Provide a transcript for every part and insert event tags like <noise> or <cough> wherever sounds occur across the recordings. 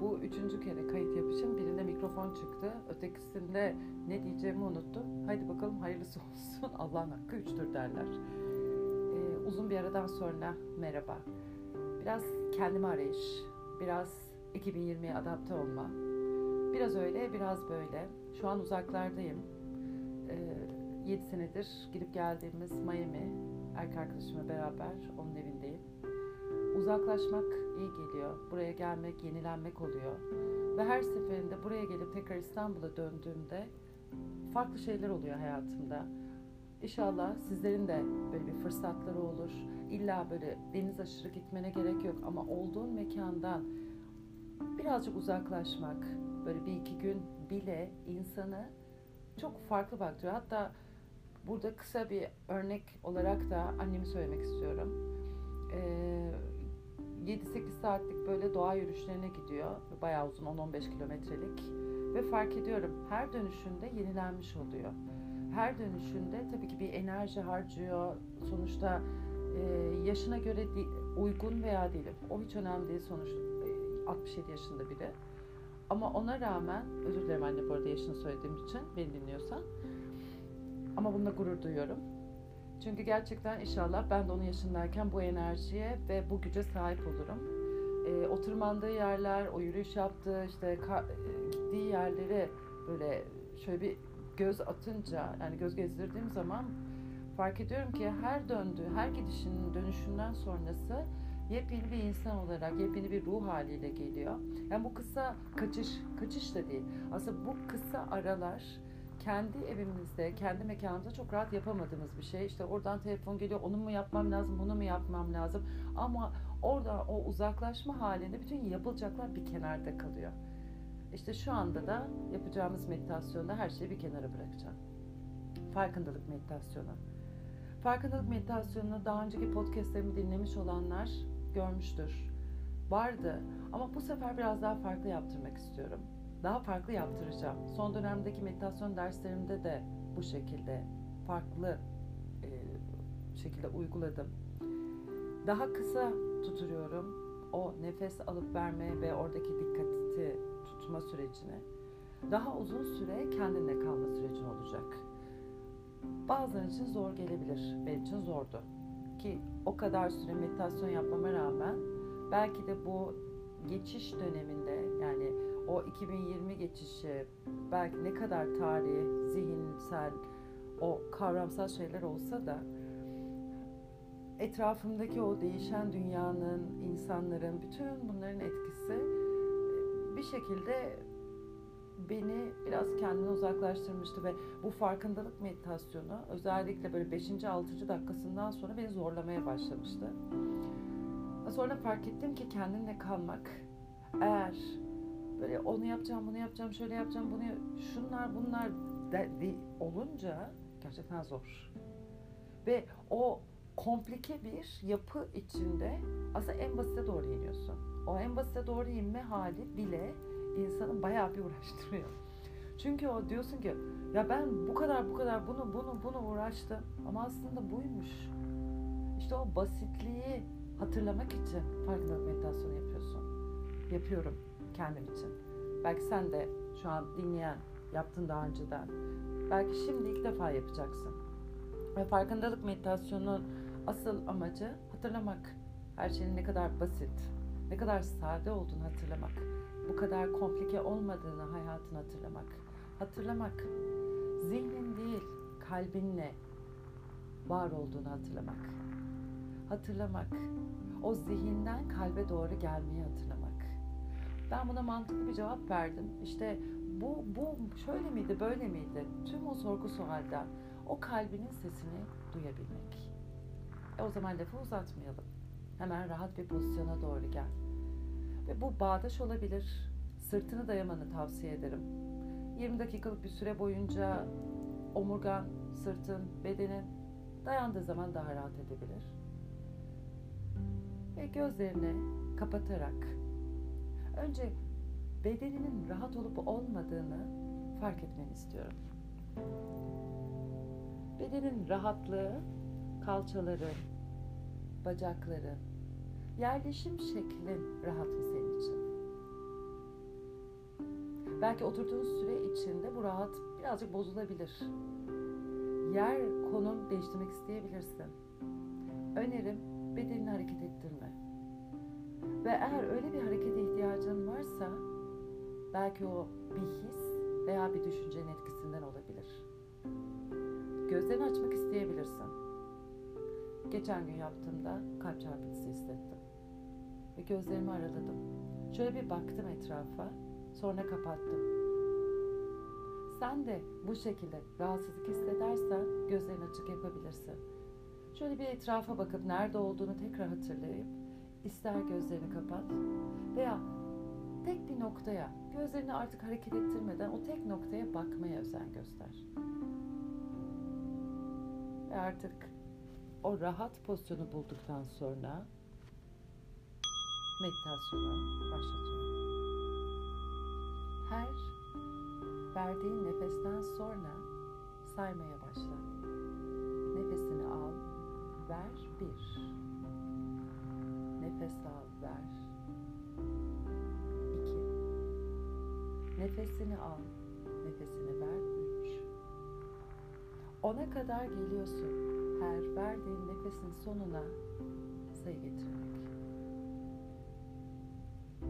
Bu üçüncü kere kayıt yapışım. Birinde mikrofon çıktı. Ötekisinde ne diyeceğimi unuttum. Haydi bakalım hayırlısı <laughs> olsun. Allah'ın hakkı üçtür derler. Ee, uzun bir aradan sonra merhaba. Biraz kendimi arayış. Biraz 2020'ye adapte olma. Biraz öyle, biraz böyle. Şu an uzaklardayım. Ee, 7 senedir gidip geldiğimiz Miami. Erkek arkadaşımla beraber onun evindeyim. Uzaklaşmak iyi geliyor. Buraya gelmek, yenilenmek oluyor. Ve her seferinde buraya gelip tekrar İstanbul'a döndüğümde farklı şeyler oluyor hayatımda. İnşallah sizlerin de böyle bir fırsatları olur. İlla böyle deniz aşırı gitmene gerek yok ama olduğun mekandan birazcık uzaklaşmak, böyle bir iki gün bile insanı çok farklı baktırıyor. Hatta burada kısa bir örnek olarak da annemi söylemek istiyorum. Ee, 7-8 saatlik böyle doğa yürüyüşlerine gidiyor. Bayağı uzun 10-15 kilometrelik. Ve fark ediyorum her dönüşünde yenilenmiş oluyor. Her dönüşünde tabii ki bir enerji harcıyor. Sonuçta e, yaşına göre uygun veya değil. O hiç önemli değil sonuçta. E, 67 yaşında biri. Ama ona rağmen, özür dilerim anne bu arada yaşını söylediğim için beni dinliyorsan. Ama bununla gurur duyuyorum. Çünkü gerçekten inşallah ben de onun yaşındayken bu enerjiye ve bu güce sahip olurum. E, o yerler, o yürüyüş yaptığı, işte ka, e, gittiği yerlere böyle şöyle bir göz atınca, yani göz gezdirdiğim zaman fark ediyorum ki her döndüğü, her gidişinin dönüşünden sonrası yepyeni bir insan olarak, yepyeni bir ruh haliyle geliyor. Yani bu kısa kaçış, kaçış da değil. Aslında bu kısa aralar kendi evimizde, kendi mekanımızda çok rahat yapamadığımız bir şey. İşte oradan telefon geliyor, onu mu yapmam lazım, bunu mu yapmam lazım. Ama orada o uzaklaşma halinde bütün yapılacaklar bir kenarda kalıyor. İşte şu anda da yapacağımız meditasyonda her şeyi bir kenara bırakacağım. Farkındalık meditasyonu. Farkındalık meditasyonunu daha önceki podcastlerimi dinlemiş olanlar görmüştür. Vardı ama bu sefer biraz daha farklı yaptırmak istiyorum daha farklı yaptıracağım. Son dönemdeki meditasyon derslerimde de bu şekilde farklı e, şekilde uyguladım. Daha kısa tutuyorum o nefes alıp verme ve oradaki dikkati tutma sürecini. Daha uzun süre kendinle kalma sürecin olacak. Bazıları için zor gelebilir. Benim için zordu. Ki o kadar süre meditasyon yapmama rağmen belki de bu geçiş döneminde yani o 2020 geçişi belki ne kadar tarihi, zihinsel, o kavramsal şeyler olsa da etrafımdaki o değişen dünyanın, insanların, bütün bunların etkisi bir şekilde beni biraz kendine uzaklaştırmıştı ve bu farkındalık meditasyonu özellikle böyle 5. 6. dakikasından sonra beni zorlamaya başlamıştı. Sonra fark ettim ki kendinle kalmak eğer böyle onu yapacağım, bunu yapacağım, şöyle yapacağım, bunu şunlar bunlar de, de, olunca gerçekten zor. Ve o komplike bir yapı içinde aslında en basite doğru iniyorsun. O en basite doğru inme hali bile insanı bayağı bir uğraştırıyor. Çünkü o diyorsun ki ya ben bu kadar bu kadar bunu bunu bunu uğraştım ama aslında buymuş. İşte o basitliği hatırlamak için farkındalık meditasyonu yapıyorsun. Yapıyorum kendim için. Belki sen de şu an dinleyen, yaptın daha önceden. Belki şimdi ilk defa yapacaksın. Ve farkındalık meditasyonunun asıl amacı hatırlamak. Her şeyin ne kadar basit, ne kadar sade olduğunu hatırlamak. Bu kadar komplike olmadığını hayatını hatırlamak. Hatırlamak. Zihnin değil, kalbinle var olduğunu hatırlamak. Hatırlamak. O zihinden kalbe doğru gelmeyi hatırlamak. Ben buna mantıklı bir cevap verdim. İşte bu, bu şöyle miydi, böyle miydi? Tüm o sorgu sualden o kalbinin sesini duyabilmek. E o zaman lafı uzatmayalım. Hemen rahat bir pozisyona doğru gel. Ve bu bağdaş olabilir. Sırtını dayamanı tavsiye ederim. 20 dakikalık bir süre boyunca omurgan, sırtın, bedenin dayandığı zaman daha rahat edebilir. Ve gözlerini kapatarak Önce bedeninin rahat olup olmadığını fark etmeni istiyorum. Bedenin rahatlığı, kalçaların, bacakların, yerleşim şeklin rahat mı senin için? Belki oturduğun süre içinde bu rahat birazcık bozulabilir. Yer, konum değiştirmek isteyebilirsin. Önerim bedenini hareket ettirme. Ve eğer öyle bir harekete ihtiyacın varsa belki o bir his veya bir düşüncenin etkisinden olabilir. Gözlerini açmak isteyebilirsin. Geçen gün yaptığımda kalp çarpıntısı hissettim. Ve gözlerimi araladım. Şöyle bir baktım etrafa, sonra kapattım. Sen de bu şekilde rahatsızlık hissedersen gözlerini açık yapabilirsin. Şöyle bir etrafa bakıp nerede olduğunu tekrar hatırlayıp ister gözlerini kapat veya tek bir noktaya gözlerini artık hareket ettirmeden o tek noktaya bakmaya özen göster. Ve artık o rahat pozisyonu bulduktan sonra meditasyonu başlatıyorum. Her verdiğin nefesten sonra saymaya başla. Nefesini al, ver bir. Nefes al, ver. İki. Nefesini al, nefesini ver üç. Ona kadar geliyorsun. Her verdiğin nefesin sonuna sayı getirerek.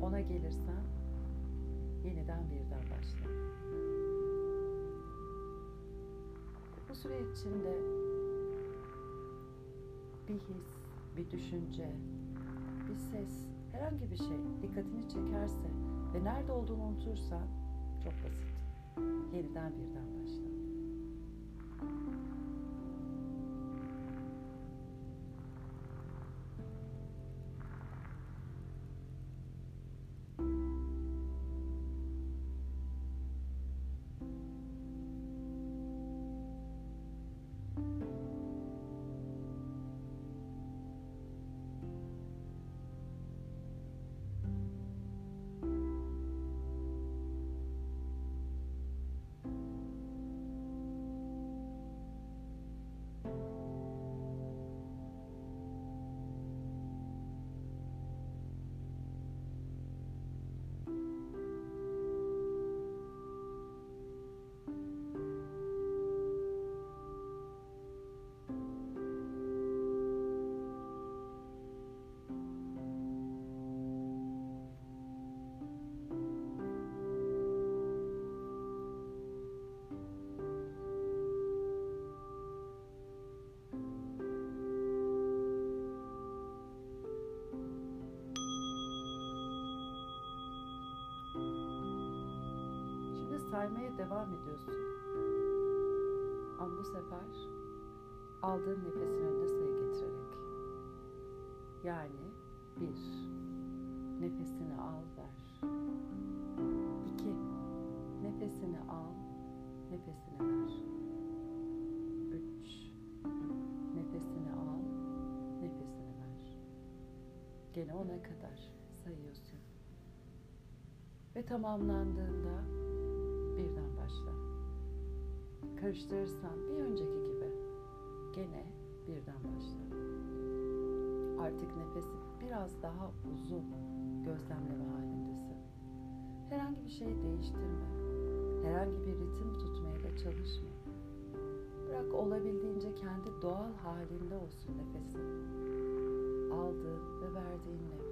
Ona gelirsen yeniden birden başla. Bu süre içinde bir his, bir düşünce, bir ses, herhangi bir şey dikkatini çekerse ve nerede olduğunu unutursan çok basit. Yeniden birden saymaya devam ediyorsun. Ama bu sefer aldığın nefesin önünde sayı getirerek. Yani bir, nefesini al ver. İki, nefesini al, nefesini ver. Üç, nefesini al, nefesini ver. Gene ona kadar sayıyorsun. Ve tamamlandığında Karıştırırsan bir önceki gibi gene birden başla. Artık nefesi biraz daha uzun gözlemleme halindesin. Herhangi bir şey değiştirme. Herhangi bir ritim tutmaya da çalışma. Bırak olabildiğince kendi doğal halinde olsun nefesin. Aldığın ve verdiğin nefes.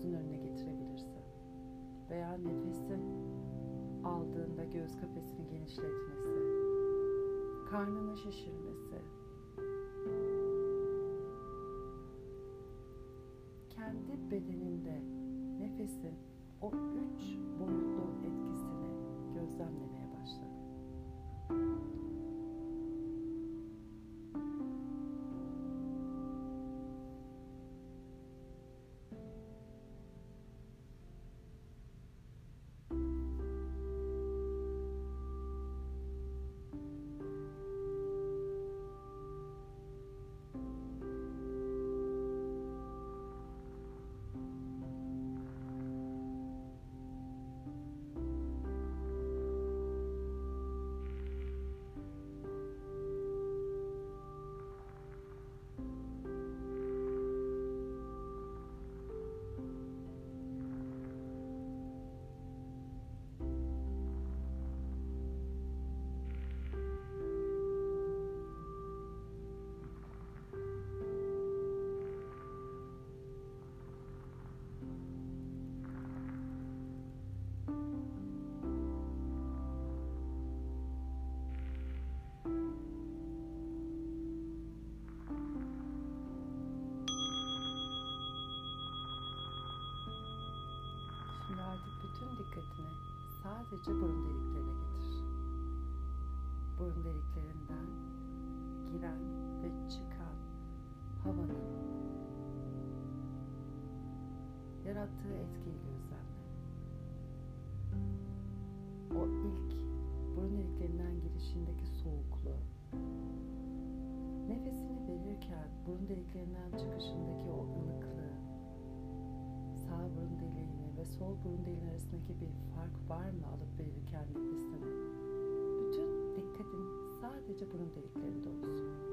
Gözün önüne getirebilirsin. Veya nefesin aldığında göğüs kafesini genişletmesi, karnını şişirmesi, kendi bedeninde nefesin o üç boyutlu etkisini gözlemlemeye sadece burun deliklerine getir. Burun deliklerinden giren ve çıkan havanın yarattığı etkiyi gözlemle. O ilk burun deliklerinden girişindeki soğukluğu, nefesini verirken burun deliklerinden çıkışındaki o ılıklığı, sağ burun deliğini ve sol burun deliğinin arasındaki bir fark var mı alıp verirken nefesini? Bütün dikkatin sadece burun deliklerinde olsun.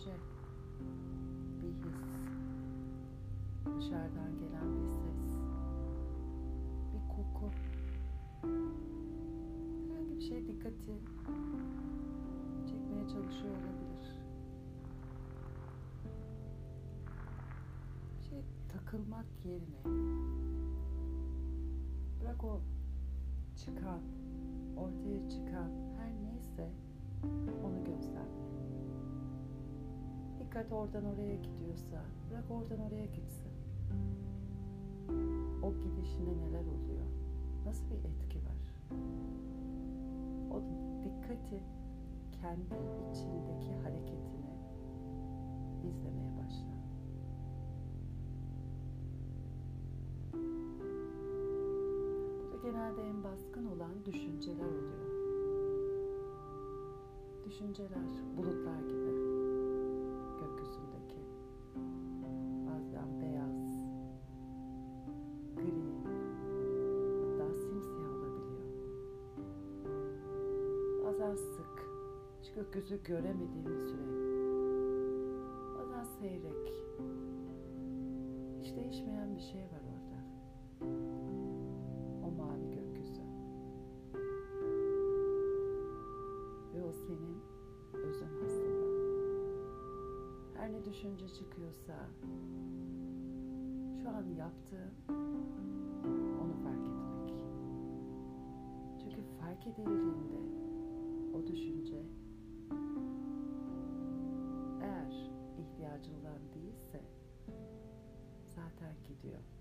Düşünce, bir his, dışarıdan gelen bir ses, bir koku, herhangi bir şey dikkati çekmeye çalışıyor olabilir. Bir şey takılmak yerine bırak o çıkan, ortaya çıkan her neyse gözlemle. Dikkat oradan oraya gidiyorsa bırak oradan oraya gitsin. O gidişinde neler oluyor? Nasıl bir etki var? O dikkati kendi içindeki hareketini izlemeye başla. Bu genelde en baskın olan düşünceler oluyor. Düşünceler bulutlar gibi gökyüzü göremediğimiz renk. Bazen seyrek. Hiç değişmeyen bir şey var orada. O mavi gökyüzü. Ve o senin özün aslında. Her ne düşünce çıkıyorsa şu an yaptığın onu fark etmek. Çünkü fark edildiğinde o düşünce eğer ihtiyacın olan değilse zaten gidiyor.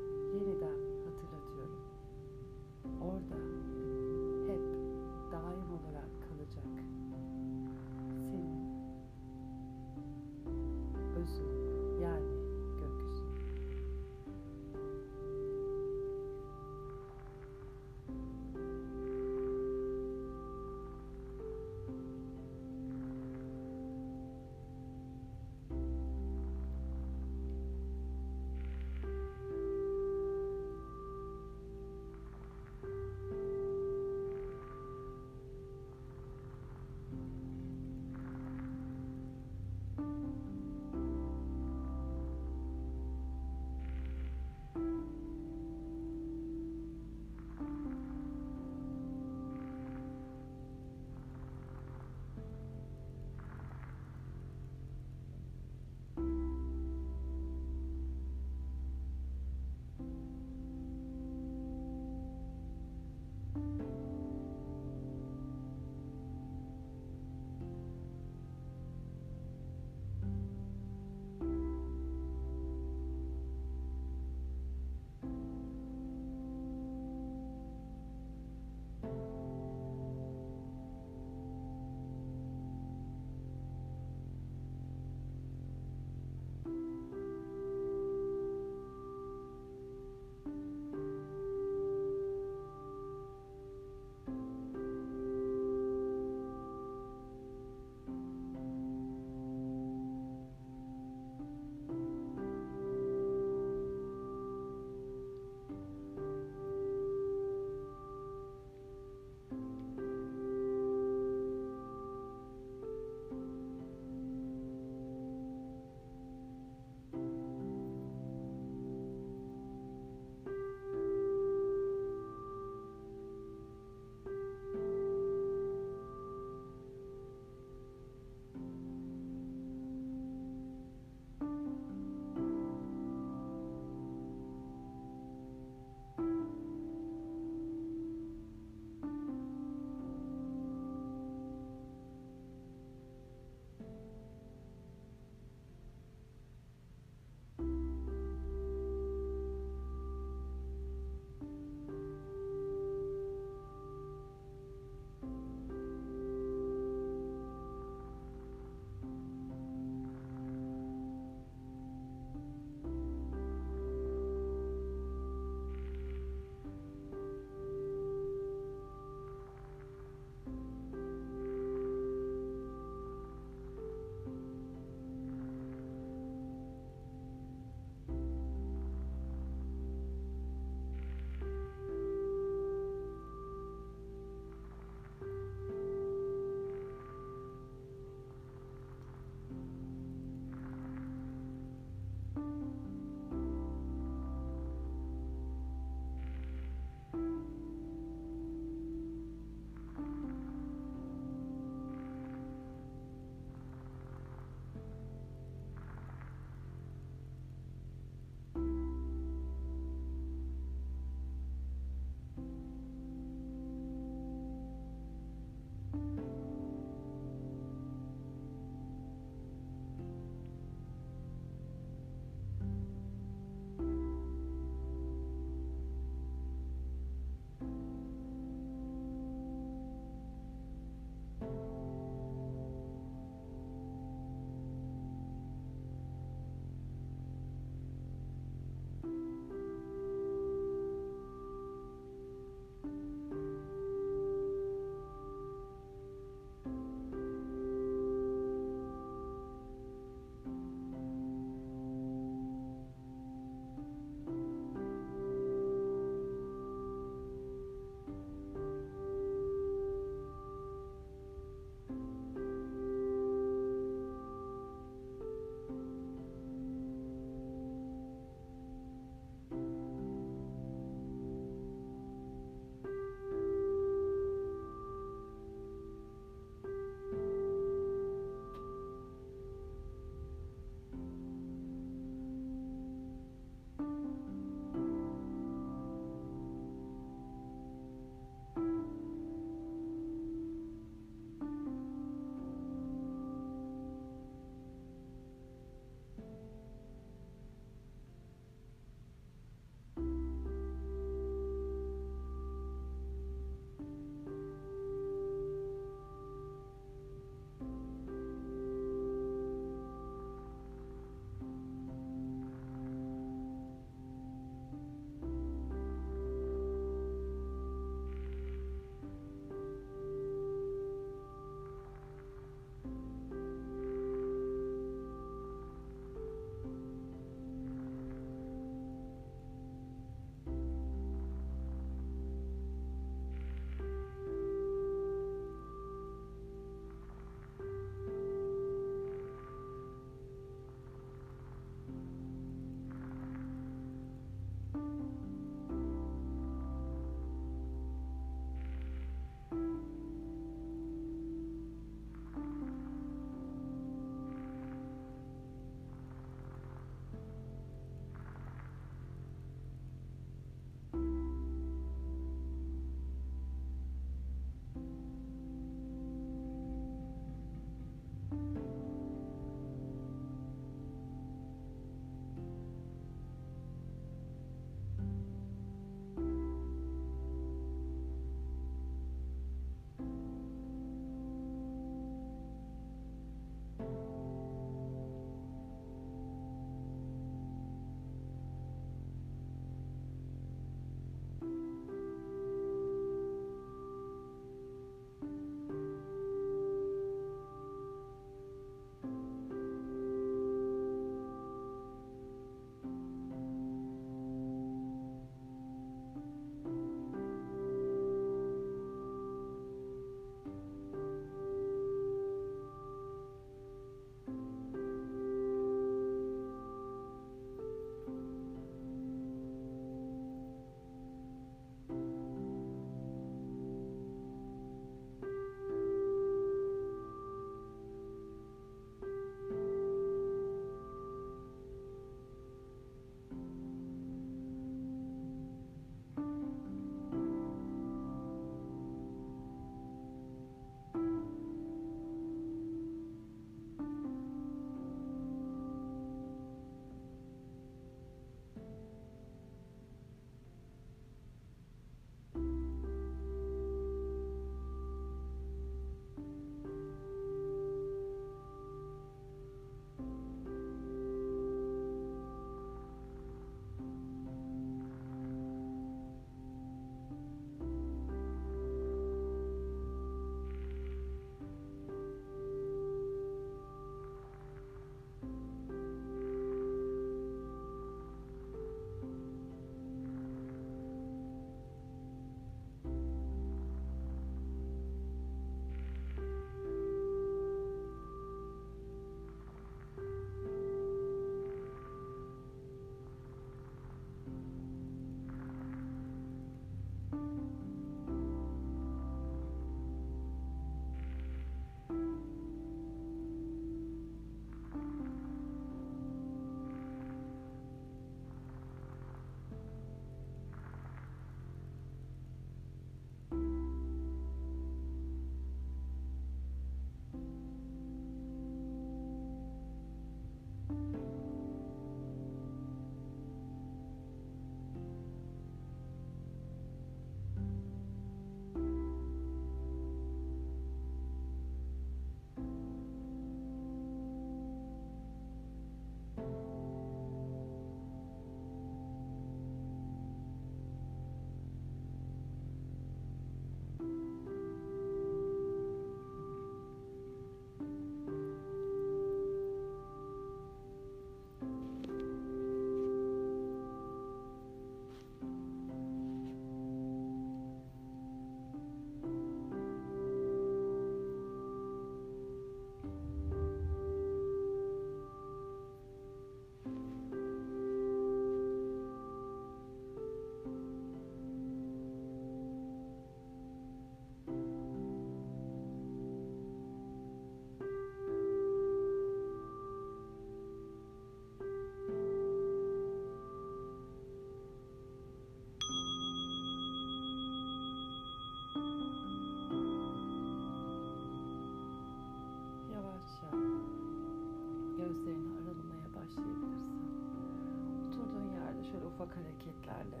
Ufak hareketlerle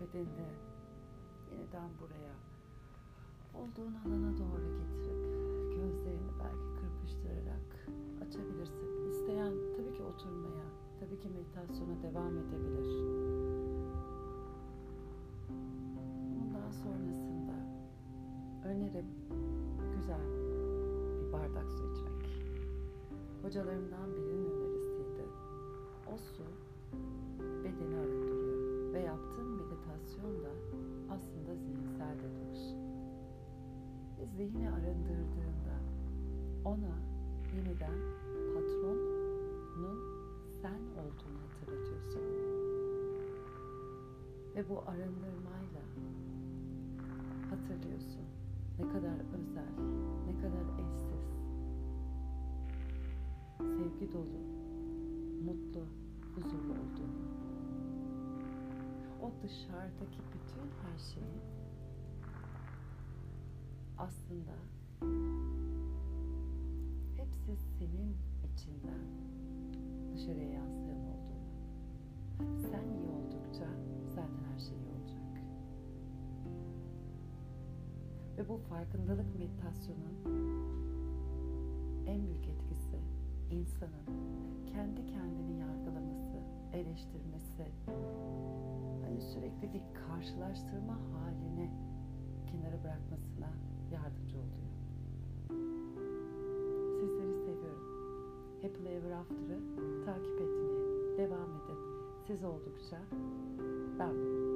bedenini yeniden buraya olduğun alana doğru getirip gözlerini belki kırpıştırarak açabilirsin. İsteyen tabii ki oturmaya, tabii ki meditasyona devam edebilir. Ondan sonrasında önerim güzel bir bardak su içmek. Hocalarımdan sevgi dolu, mutlu, huzurlu olduğunu. O dışarıdaki bütün her şeyi aslında hepsi senin içinden dışarıya yansıyan olduğunu. Sen iyi oldukça zaten her şey iyi olacak. Ve bu farkındalık meditasyonun en büyük insanın kendi kendini yargılaması, eleştirmesi, hani sürekli bir karşılaştırma haline kenara bırakmasına yardımcı oluyor. Sizleri seviyorum. Happily Ever After'ı takip etmeye devam edin. Siz oldukça ben de